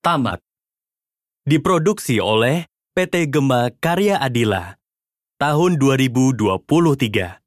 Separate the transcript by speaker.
Speaker 1: tamat. Diproduksi oleh PT Gema Karya Adila. Tahun 2023.